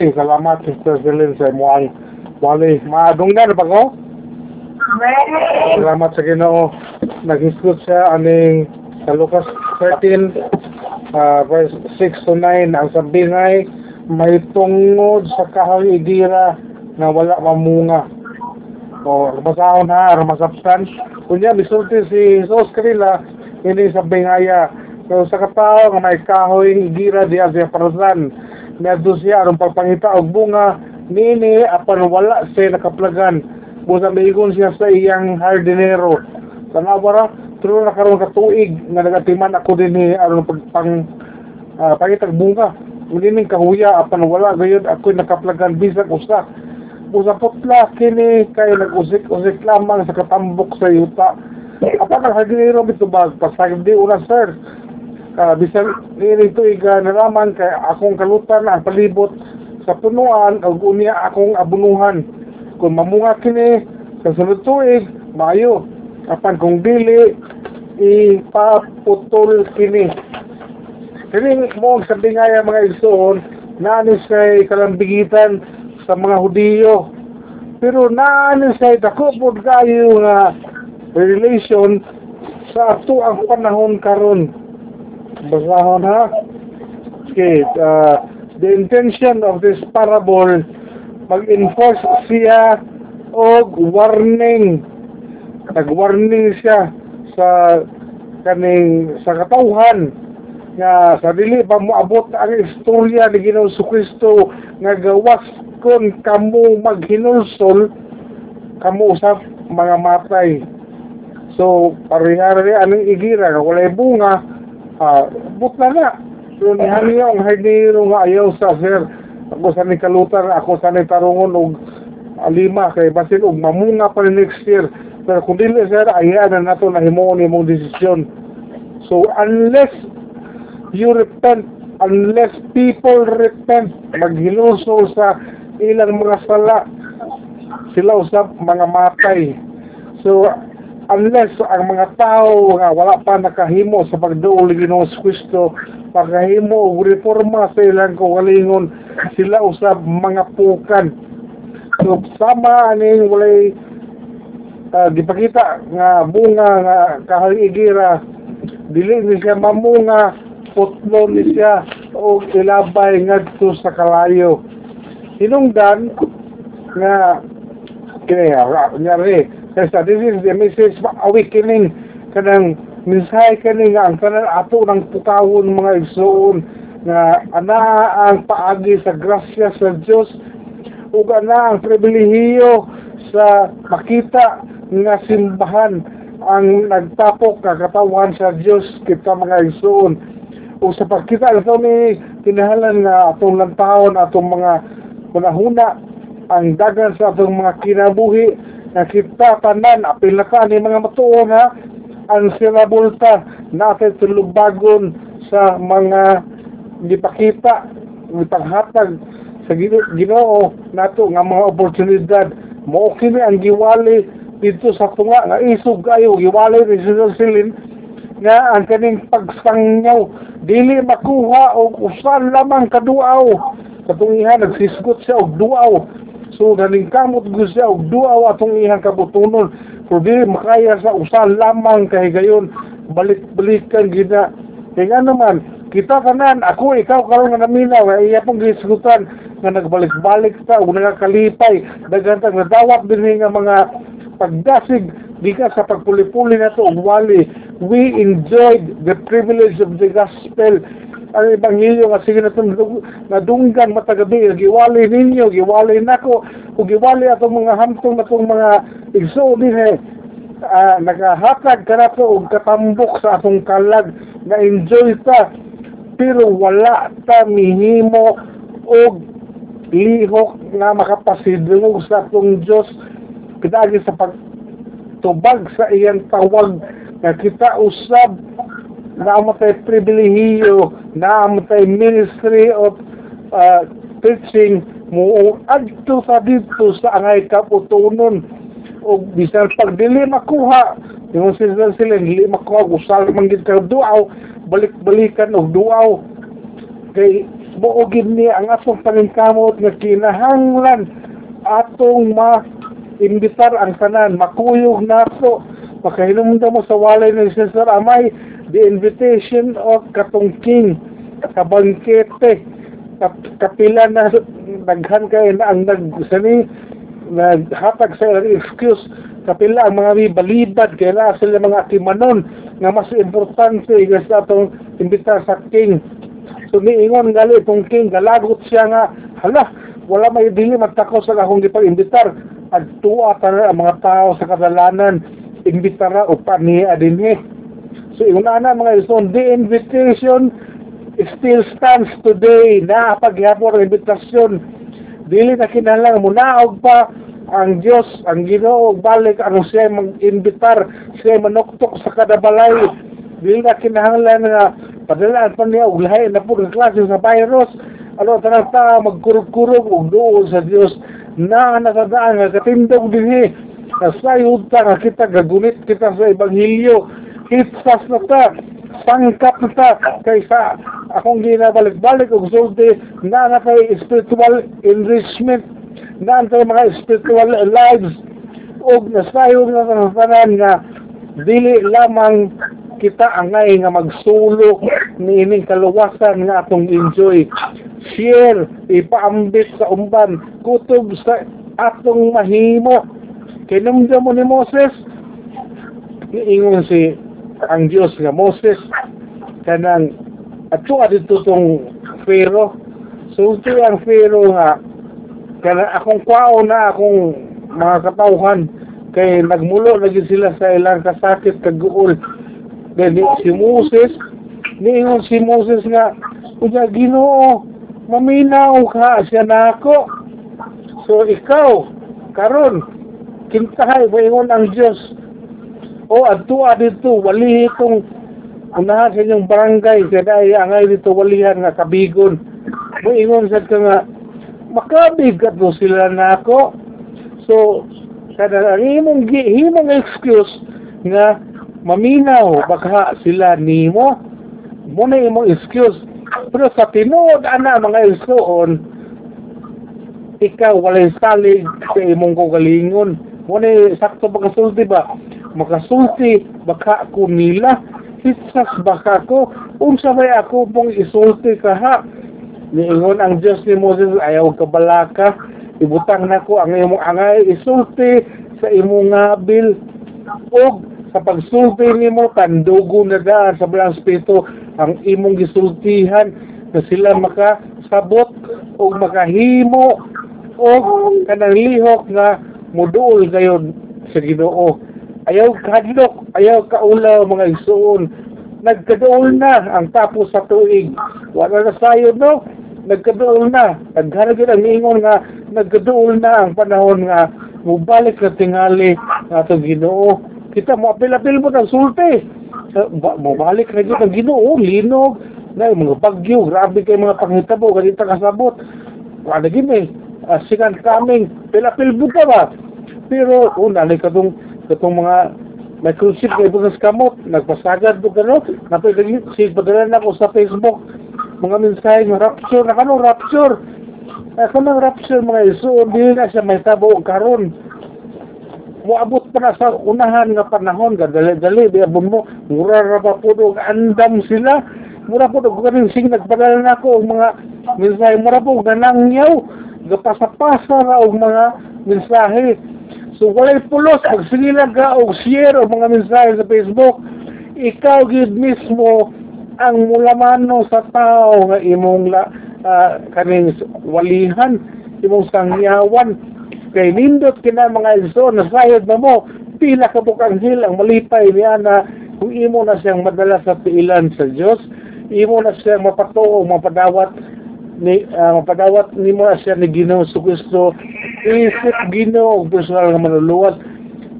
Salamat, Sister Celine, sa imuang wali. Maadunggan pa ko? Salamat sa Ginoo. Nag-isgot siya aning sa Lucas 13, uh, verse 6 to 9. Ang sabingay, may tungod sa kahoy idira na wala mamunga. O, masahon ha, masabstan. Kunya, bisulti si Jesus Krila, hindi sa bingaya. So, sa katao nga may kahoy idira di siya parasan. Medyo siya, anong pagpangita og bunga, nini, apan wala siya nakaplagan. Busa miigon siya sa iyang hardinero. Sa nabara, tulo na karon katuig nga nagatiman ako din ni aron pagpang uh, pangitag bunga. Hindi kahuya apan wala gayud ako nakaplagan bisag usa. Busa putla kini kay nag-usik-usik lamang sa katambok sa yuta. Apan ang hardinero bitubag pasag di una sir. Uh, bisan ini to iga nalaman kay akong kalutan ang palibot sa punuan ug unya akong abunuhan. Kung mamunga kini sa sunod tuig maayo. Apan kung dili ipaputol kini. Kini mo sa bingaya mga igsoon nani say kalambigitan sa mga Hudiyo. Pero nani say dako pod kayo nga relation sa ato ang panahon karon basahon ha? Okay uh, the intention of this parable mag-enforce siya og warning. Nag-warning siya sa kaning sa katawhan nga sa dili pa moabot ang istorya ni Ginoo Kristo nga gawas kon kamo maghinulsol kamo usap mga matay. So parihari anong igira nga walay bunga uh, butla na so nihan niya ang hardiro nga ayaw sa sir. Ako sa ni kalutar ako sa ni tarungon og lima kay basin og mamunga pa ni next year. Pero kung dili sir ayan na nato na himuon imong desisyon. So unless you repent unless people repent maghilusol sa ilang mga sala sila usap mga matay. So unless ang mga tao nga wala pa nakahimo sa pagduol ni Ginoong Kristo pagkahimo og reforma sa ilang kaugalingon sila usab mga pukan. So sama aning walay uh, gipakita nga bunga nga kahaligira. Dili ni siya mamunga putlo ni siya o ilabay ngadto sa kalayo. Hinungdan nga kini nga Kaya this is the message awakening kanang minsay kani nga ang tanan ato ng pukawon mga igsoon nga ana ang paagi sa grasya sa Dios ug ana ang pribilehiyo sa makita nga simbahan ang nagtapok nga katawan sa Dios kita mga igsoon o sa pagkita ito ni kinahalan nga atong lantahon atong mga panahuna ang dagan sa atong mga kinabuhi nakita tanan apil na ka ni mga matuon ha ang sinabulta natin tulubagon sa mga gipakita gipaghatag sa Ginoo nato nga mga oportunidad. Mo kini ang giwali dito sa tunga nga isog kayo giwali ni Silin nga ang kaning pagsangyaw dili makuha og usan lamang kaduaw. Katungihan nagsisgot siya og duaw So, naningkamot ko siya, og duaw atong ihang kabutunon. Kung di makaya sa usa lamang kay gayon, balik-balikan gina. Nga naman, kita kanan, ako, ikaw, karon nga naminaw, ay iya pong gisgutan, nga nagbalik-balik ta, o nagakalipay, dagantang nadawat din nga mga pagdasig, di sa pagpuli-puli na to, wali. We enjoyed the privilege of the gospel ang ebanghelyo nga sige na nadunggan matagabi giwali ninyo giwali nako ug giwali atong mga hamtong natong mga igsoon din eh uh, nagahatag ka na to og katambok sa atong kalag na enjoy ta pero wala ta mihimo og lihok nga makapasidlong sa atong Dios pinagi sa pagtubag sa iyang tawag nga kita usab na amo tayo pribilehiyo, na amo tayo ministry of uh, preaching mo adto sa dito sa angay kaputunon. O bisan pag dili makuha yung sila sila dili makuha usal man ka duaw balik-balikan og duaw. Kay Buogid ni ang atong paningkamot nga kinahanglan atong ma imbitar ang tanan, makuyog nato, makahinumda mo sa walay ni Cesar Amay, the invitation of katungking, kabangkete, kap, kapila na naghan kayo na ang nagsani, naghatag sa excuse, kapila ang mga balibad, kaya na sila mga timanon, nga mas importante sa atong imbitar sa king. So niingon gali itong king, galagot siya nga, hala, wala may dili magtako sa akong gipag-imbitar at tuwa tara ang mga tao sa kadalanan imbitara o paniya dinhi so una na mga ison the invitation still stands today. Na paghapon ang imbitasyon dili na kinahanglan munaog pa ang Dios ang Ginoo balik ang siya mag-imbitar siya manuktok sa kada balay. Dili na kinahanglan nga padalaan pa niya og lahi na po klase sa virus. Ano tanang ta magkurog-kurog og duol sa Dios na nakadaan nga katindog dinhi nasayod ta nga kita gagunit kita sa ebanghelyo hitsas na ta sangkap na ta kaysa akong ginabalik-balik og sulti na na kay spiritual enrichment na tayo mga spiritual lives og nasayod na sa tanan nga dili lamang kita angay nga magsulo ni ining kaluwasan nga atong enjoy. Share ipaambit sa umban kutob sa atong mahimo. Kinumda mo ni Moses? Niingon si ang Dios nga Moses kanang ato adito tong Pharaoh so ito ang Pharaoh nga kanang akong kwao na akong mga katawhan kay nagmulo lagi sila sa ilang kasakit kaguol Dili si Moses, niingon si Moses nga, Unya, ginoo, maminaw ka siya na ako. So ikaw, karon kintahay, maingon ang Diyos. O, adtua dito, wali itong unahan sa inyong barangay, kaya angay dito walihan nga kabigon. Maingon sa ka nga, makabigat mo sila na ako. So, kada ang himong, himong excuse nga maminaw baka sila nimo. Mo na imong excuse. Pero sa tinuod ana mga igsoon ikaw walay salig sa imong kagalingon mo na sakto makasulti ba makasulti baka ko nila hitsas baka ko unsa may ako pong isulti ka ha? Niingon ang Diyos ni Moses ayaw ka balaka ibutang na ko ang imong angay. Isulti sa imong ngabil. Og sa pagsulti nimo tandugo na daan sa balang espiritu ang imong gisultihan na sila makasabot o makahimo o kanang lihok nga muduol gayon sa Ginoo ayaw kadlok ayaw kaulaw mga isuon nagkaduol na ang tapos sa tuig. Wala na sayo no nagkaduol na. Naghanap yun ang ingon nga nagkaduol na ang panahon nga mubalik na tingali nga itong Ginoo. Kita mo apil-apil mo ng sulti. Mabalik na dito ang ginoo, linog, na mga bagyo, grabe kay mga panghitabo, ganito kasabot. Wala gini, uh, sikan kaming, pilapil buta ba? Pero, una, oh, katong, katong mga may cruise ship kayo sa kamot, nagpasagad do kano, napilagi, si padala na ko sa Facebook, mga mensahe ng rapture, na kano, rapture. Ako ng rapture mga iso, hindi na siya may tabo karon. Moabot pa na sa unahan nga panahon ga dali-dali biabon mo mura ra pa po andam sila. Mura po og kaning sing nagpadala na ako mga mensahe mura po ganangyaw gapasa-pasa ra og mga mensahe so walay pulos pag sila ka og share og mga mensahe sa Facebook ikaw gid mismo ang mulamano sa tao nga imong la, uh, kaning walihan imong sangyawan. Kay nindot kina mga iso nasayod na mo pila ka bukanghil ang malipay niya na kung imo na siyang madala sa piilan sa Dios imo na siyang mapatuo mapadawat ni uh, mapadawat nimo na siya ni Ginoo Kristo isip Ginoo og personal nga manuluwat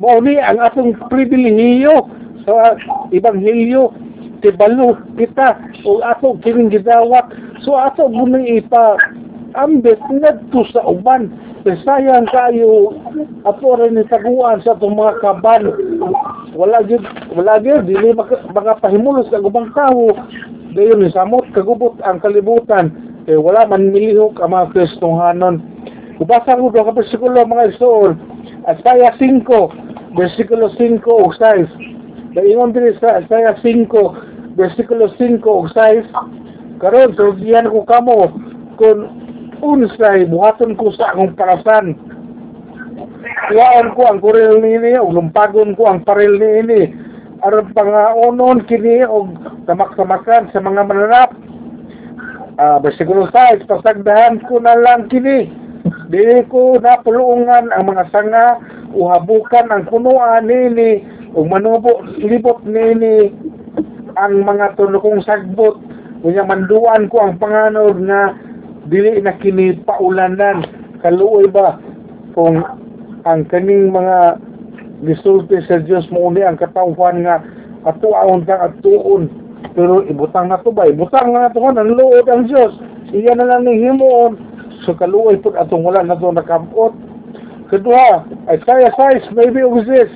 mao ni ang atong pribilehiyo sa ebanghelyo tibalo kita o ato kining gidawat. So ato bunang ipa ambet ngadto sa uban. Sayang kayo apo rin ni taguan sa itong mga kaban. Wala gid wala gid dili maka, maka pahimulos sa ubang tao. Dayon ni samot kagubot ang kalibutan. Kay wala man milihok ang mga Kristohanon. Ubasa ko ka bersikulo mga igsoon. Asaya 5, bersikulo 5 ug 6. Daingon diri sa Asaya 5, bersikulo 5 ug 6. Karon so diyan ko kamo kung unsay buhaton ko sa akong parasan. Tuwaan ko ang kuril niini ug lumpagon ko ang paril niini aron pangaonon kini og tamak-tamakan sa mga mananap. Ah, bersikulo 6, pasagdahan ko na lang kini. Dili ko napulungan ang mga sanga uhabukan ang kunuan nini ug manubo libot nini ang mga tunukong sagbot. Kunya manduan ko ang panganod nga dili na kini paulanan. Kaluoy ba kung ang kaning mga gisulti sa Dios mo uni ang katawhan nga atuaon kang atuon pero ibutang na to ba? Ibutang na to ang luod ang Dios iya na lang ni himuon so kaluoy pud atong wala na to nakabot kedua Isaiah 6 maybe exist.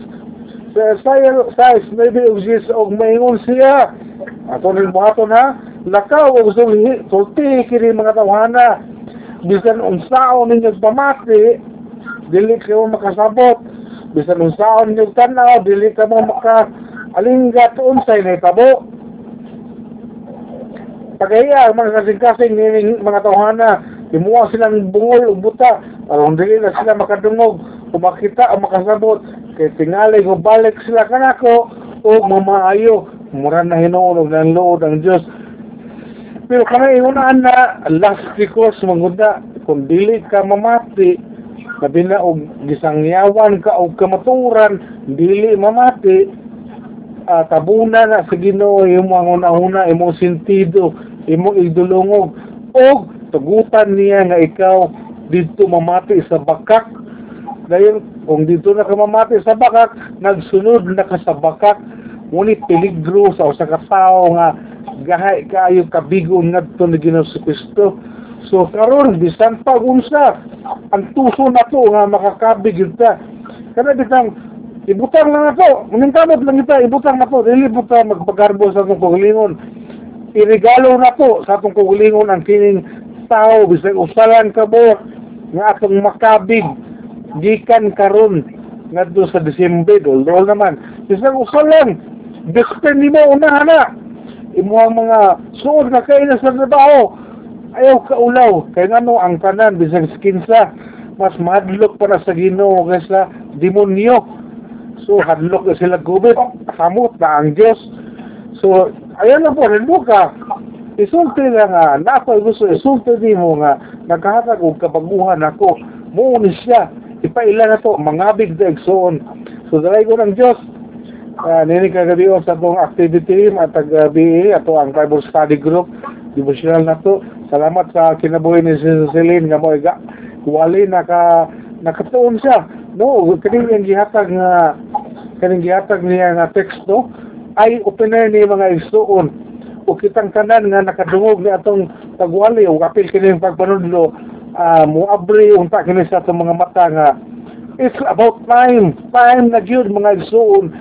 Sa Isaiah 6 maybe exist og maingon siya. Ato rin buhaton ha lakaw og sulhi sulti kini mga tawhana. Bisan unsaon ninyo pamati dili kayo makasabot. Bisan unsaon ninyo tanaw dili ka mo maka alinggat unsay na tabo. Pagaya mga kasing-kasing mga tawhana imuha silang bungol ug buta aron dili na sila makadungog. O makita o makasabot kay tingali ko balik sila kanako o mamaayo. Mura na hinuunog ng lood ang Diyos. Pero kami unaan na last recourse mangunda kung dili ka mamati labi na og gisangyawan ka og kamaturan dili mamati uh, tabuna na sa Ginoo imo ang una-una imo sentido imo igdulungog og tugutan niya nga ikaw dito mamati sa bakak. Dayon kung dito na ka mamati sa bakak nagsunod na ka sa bakak. Ngunit peligro sa usa ka nga gahay kaayo kabigon ngadto ni Ginoo si Kristo. So karon bisan pa unsa ang tuso na to nga makakabig ta kana bitang ibutang lang nato minkamot lang kita ibutang na to. Dili po ta magpagarbo sa atong kugulingon. Irigalo na to sa atong kugulingon ang kining tao bisag usalan ka mo nga atong makabig gikan karon ngadto sa Disyembre dol naman. Bisag usalan dispen nimo unahan na. Imo ang mga suod na kay na sa trabaho ayaw ka ulaw. Kay ngano ang tanan bisag skinsa mas madlok para sa Ginoo kaysa demonyo. So hadlok sila gubit kamot na ang Diyos. So ayan na po rin ka isulti na nga na ako gusto isulti di mo nga nagkahatag og kabaguhan ako. Muuni siya ipaila na to mangabig da igsoon so dalay ko ng Diyos. Uh, nini kagabi sa atong activity at taga-BA ato ang Bible Study Group. Devotional na to. Salamat sa kinabuhi ni Celine nga mo iga wali naka nakatuon siya. No kaning gihatag nga kaning gihatag niya nga teksto ay opener ni mga igsoon o kitang tanan nga nakadungog ni atong pagwali o kapil kini pagpanudlo uh, muabri unta kini sa atong mga mata nga it's about time time na gyud mga igsoon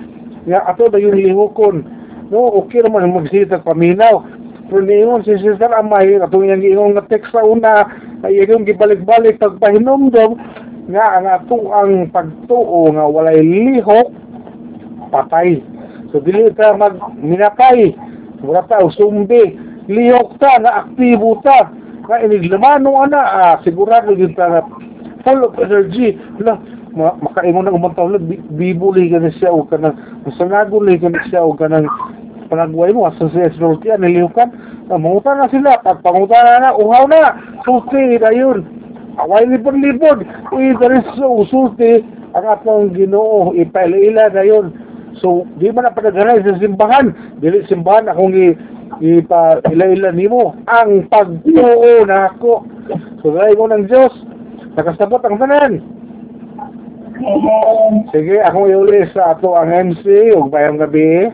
nga ato na yung lihukon. No okay naman magsita paminaw. Pero niingon si Sister Amay atong yang giingon nga text sa una ay yung gibalik-balik pagpahinomdom nga ang ato ang pagtuo nga walay lihok patay. So dili ka mag minatay wala ta sumbi lihok ta na aktibo ta. Nga iniglamano ana ah, sigurado yun ta full of energy. La ma makaingon na umantaw lang bibuli ka na siya o ka nang masangaguli ka na siya o ka nang panagway mo asa siya sulti ang nilihukan na manguta na sila pag panguta na na uhaw na. Sulti na yun away libod-libod uy daris usulti ang atong ginoo ipaila na yun so di man na panaganay sa simbahan. Dili simbahan akong i ipa ila-ila nimo. Ang pagtuo na ako. So dahil mo ng Diyos nakasabot ang tanan Sige, akong iuli sa ato ang MC ug bayang gabi.